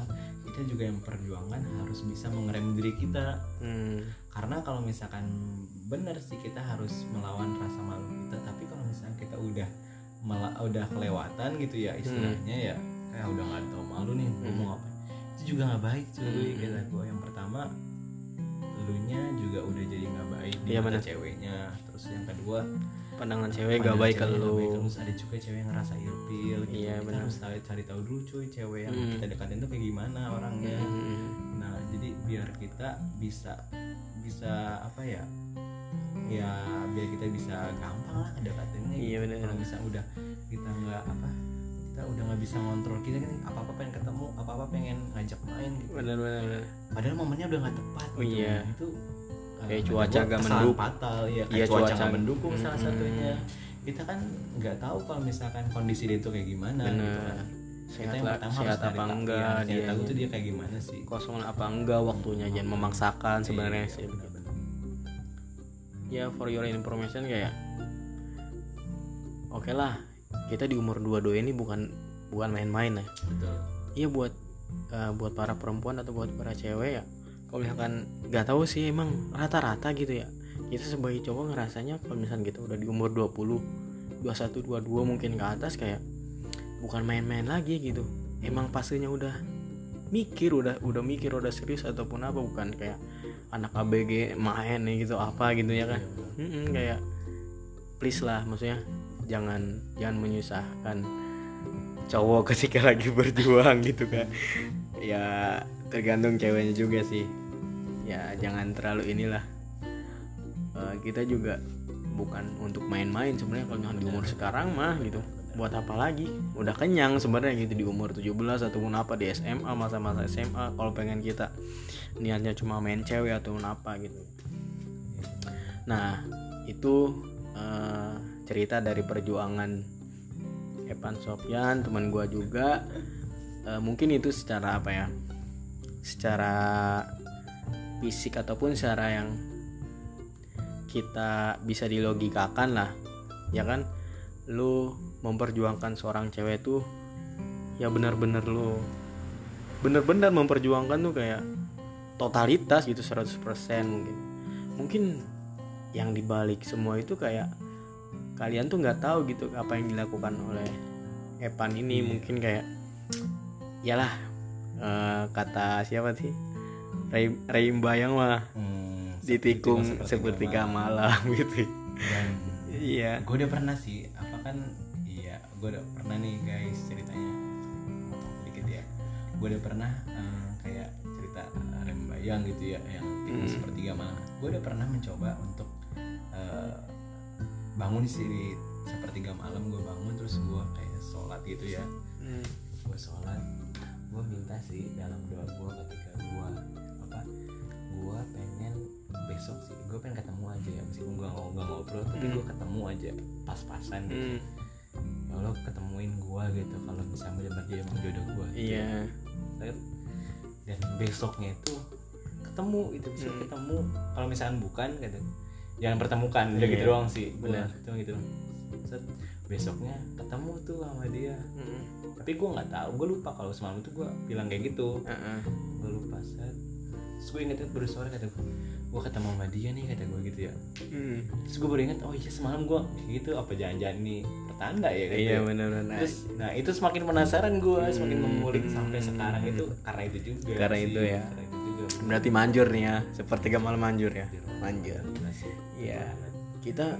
[SPEAKER 2] kita juga yang memperjuangkan harus bisa mengerem diri kita
[SPEAKER 1] hmm.
[SPEAKER 2] karena kalau misalkan benar sih kita harus melawan rasa malu kita tapi kalau misalkan kita udah mela- udah kelewatan gitu ya istilahnya ya kayak udah nggak tahu malu nih
[SPEAKER 1] Hmm.
[SPEAKER 2] mau apa itu juga nggak baik cuy
[SPEAKER 1] Hmm.
[SPEAKER 2] kata gue yang pertama elunya juga udah jadi nggak baik di mata
[SPEAKER 1] benar.
[SPEAKER 2] ceweknya terus yang kedua
[SPEAKER 1] pandangan cewek baik
[SPEAKER 2] nggak
[SPEAKER 1] lu
[SPEAKER 2] baik, terus ada juga cewek yang ngerasa ilfil gitu.
[SPEAKER 1] Iya,
[SPEAKER 2] kita
[SPEAKER 1] benar.
[SPEAKER 2] harus cari, cari tahu dulu cuy cewek yang
[SPEAKER 1] Hmm.
[SPEAKER 2] kita dekatin tuh kayak gimana orangnya
[SPEAKER 1] Hmm.
[SPEAKER 2] nah jadi biar kita bisa bisa apa ya ya biar kita bisa gampang lah ngedekatinnya
[SPEAKER 1] Iya,
[SPEAKER 2] gitu.
[SPEAKER 1] benar.
[SPEAKER 2] kalau bisa udah kita nggak apa kita udah nggak bisa ngontrol kita kan apa apa pengen ketemu apa apa pengen ngajak main gitu
[SPEAKER 1] benar benar benar
[SPEAKER 2] padahal momennya udah nggak tepat
[SPEAKER 1] Oh,
[SPEAKER 2] gitu.
[SPEAKER 1] iya.
[SPEAKER 2] Nah, itu
[SPEAKER 1] Kayak
[SPEAKER 2] kata
[SPEAKER 1] cuaca
[SPEAKER 2] kesalahan
[SPEAKER 1] mendukung.
[SPEAKER 2] fatal ya kayak
[SPEAKER 1] Iya,
[SPEAKER 2] cuaca
[SPEAKER 1] cuaca.
[SPEAKER 2] nggak mendukung salah
[SPEAKER 1] Mm-mm.
[SPEAKER 2] satunya kita kan nggak tahu kalau misalkan kondisi dia itu kayak gimana gitu kan kita
[SPEAKER 1] sehat,
[SPEAKER 2] yang
[SPEAKER 1] lah,
[SPEAKER 2] pertama
[SPEAKER 1] sehat
[SPEAKER 2] harus
[SPEAKER 1] apa enggak
[SPEAKER 2] cari
[SPEAKER 1] dia
[SPEAKER 2] tahu tuh dia kayak gimana sih
[SPEAKER 1] kosong apa enggak waktunya jangan memaksakan sebenarnya
[SPEAKER 2] Iya,
[SPEAKER 1] sih
[SPEAKER 2] benar-benar.
[SPEAKER 1] ya for your information kayak oke lah kita di umur 22 ini bukan bukan main-main ya.
[SPEAKER 2] Betul.
[SPEAKER 1] Iya buat eh, buat para perempuan atau buat para cewek ya kalau misalkan nggak tahu sih emang rata-rata gitu ya. Kita sebagai cowok ngerasanya kalau misalkan kita udah di umur 20 21 22 mungkin ke atas kayak bukan main-main lagi gitu. Emang fasenya udah mikir udah udah mikir udah serius ataupun apa bukan kayak anak ABG main nih gitu apa gitu ya kan. Mm-mm, kayak please lah maksudnya jangan jangan menyusahkan cowok ketika lagi berjuang gitu kan ya tergantung ceweknya juga sih. Ya jangan terlalu inilah. Eh, kita juga bukan untuk main-main sebenarnya. Kalau di umur sekarang mah gitu buat apa lagi? Udah kenyang sebenarnya gitu di umur 17 ataupun apa di SMA masa-masa SMA kalau pengen kita niatnya cuma main cewek ataupun apa gitu. Nah itu eh, cerita dari perjuangan Evan Sofyan teman gua juga. Eh, mungkin itu secara apa ya? Secara fisik ataupun secara yang kita bisa dilogikakan lah ya kan? Lu memperjuangkan seorang cewek tuh ya benar-benar lu benar-benar memperjuangkan tuh kayak totalitas gitu 100% mungkin. Mungkin yang dibalik semua itu kayak kalian tuh nggak tahu gitu apa yang dilakukan oleh Evan ini. Mungkin kayak yalah eh, kata siapa sih? Ray, Ray Bayang mah
[SPEAKER 2] Hmm,
[SPEAKER 1] ditikung
[SPEAKER 2] sepertiga
[SPEAKER 1] malam. gitu. Iya.
[SPEAKER 2] gue udah pernah sih apa kan iya gue udah pernah nih guys ceritanya. Sedikit ya. Gue udah pernah eh, kayak cerita rembayang gitu ya yang
[SPEAKER 1] Hmm.
[SPEAKER 2] sepertiga malam. Gue udah pernah mencoba untuk eh, bangun sih di sepertiga malam gue bangun terus gue kayak sholat gitu ya
[SPEAKER 1] Hmm.
[SPEAKER 2] gue sholat gue minta sih dalam doa gue ketika gue apa gue pengen besok sih gue pengen ketemu aja ya meskipun gue nggak nggak ngobrol tapi
[SPEAKER 1] Hmm.
[SPEAKER 2] gue ketemu aja pas-pasan gitu
[SPEAKER 1] Hmm,
[SPEAKER 2] ya Allah ketemuin gue gitu kalau bisa benar dia emang jodoh gue
[SPEAKER 1] iya
[SPEAKER 2] dan besoknya itu ketemu itu bisa
[SPEAKER 1] Hmm.
[SPEAKER 2] ketemu kalau misalkan bukan gitu jangan pertemukan udah
[SPEAKER 1] Iya,
[SPEAKER 2] gitu doang sih
[SPEAKER 1] benar.
[SPEAKER 2] cuma gitu doang. Set, besoknya ketemu tuh sama dia
[SPEAKER 1] Hmm,
[SPEAKER 2] tapi gue nggak tahu gue lupa kalau semalam itu gue bilang kayak gitu
[SPEAKER 1] heeh.
[SPEAKER 2] gue lupa set terus gue inget baru sore kata gue gue ketemu sama dia nih kata gue gitu ya
[SPEAKER 1] Hmm,
[SPEAKER 2] terus gue baru inget oh iya semalam gue kayak gitu apa jangan-jangan ini pertanda ya gitu
[SPEAKER 1] iya
[SPEAKER 2] ya.
[SPEAKER 1] benar-benar
[SPEAKER 2] terus nah itu semakin penasaran gue semakin
[SPEAKER 1] Hmm.
[SPEAKER 2] mengulik sampai sekarang itu karena itu juga
[SPEAKER 1] Karena
[SPEAKER 2] sih.
[SPEAKER 1] itu ya.
[SPEAKER 2] karena
[SPEAKER 1] berarti manjur nih ya sepertiga malam manjur ya manjur. Iya. kita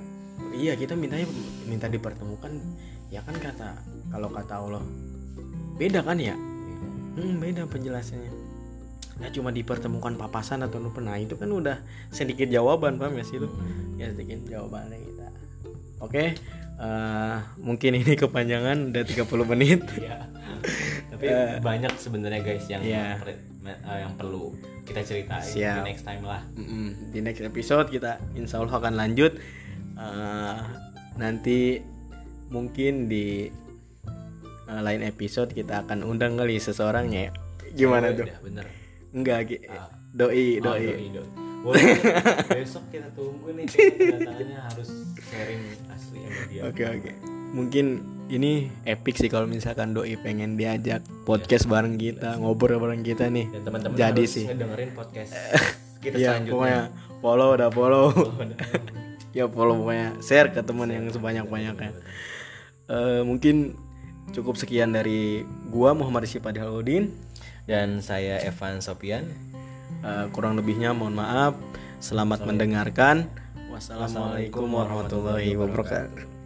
[SPEAKER 1] iya kita mintanya minta dipertemukan ya kan kata kalau kata Allah beda kan ya
[SPEAKER 2] Iya.
[SPEAKER 1] hmm, beda penjelasannya ya cuma dipertemukan papasan atau lu pernah itu kan udah sedikit jawaban paham ya sih lu
[SPEAKER 2] Hmm.
[SPEAKER 1] ya sedikit jawabannya kita oke eh, mungkin ini kepanjangan udah 30 menit
[SPEAKER 2] Iya. tapi
[SPEAKER 1] Eh,
[SPEAKER 2] banyak sebenarnya guys yang
[SPEAKER 1] iya.
[SPEAKER 2] per- me- eh, yang perlu kita ceritain
[SPEAKER 1] Siap.
[SPEAKER 2] di next time lah
[SPEAKER 1] Mm-mm. di next episode kita insya Allah akan lanjut Eh, nanti mungkin di eh, lain episode kita akan undang kali seseorang ya gimana
[SPEAKER 2] Oh,
[SPEAKER 1] tuh
[SPEAKER 2] udah, bener
[SPEAKER 1] enggak Gi.
[SPEAKER 2] Ah.
[SPEAKER 1] doi
[SPEAKER 2] Oh,
[SPEAKER 1] doi
[SPEAKER 2] doi. Boleh. besok kita tunggu nih kedatangannya harus sharing asli sama dia
[SPEAKER 1] oke oke mungkin ini epic sih kalau misalkan doi pengen diajak podcast bareng kita ngobrol bareng kita nih.
[SPEAKER 2] Dan teman-teman
[SPEAKER 1] Jadi
[SPEAKER 2] harus
[SPEAKER 1] sih.
[SPEAKER 2] ngedengerin podcast kita
[SPEAKER 1] Iya
[SPEAKER 2] selanjutnya.
[SPEAKER 1] pokoknya follow udah follow.
[SPEAKER 2] Oh, udah.
[SPEAKER 1] ya follow pokoknya share ke teman yang sebanyak banyaknya Eh, mungkin cukup sekian dari gua Muhammad Syipadi Haludin
[SPEAKER 2] dan saya Evan Sopian.
[SPEAKER 1] Eh, kurang lebihnya mohon maaf. Selamat mendengarkan. Wassalamualaikum warahmatullahi wabarakatuh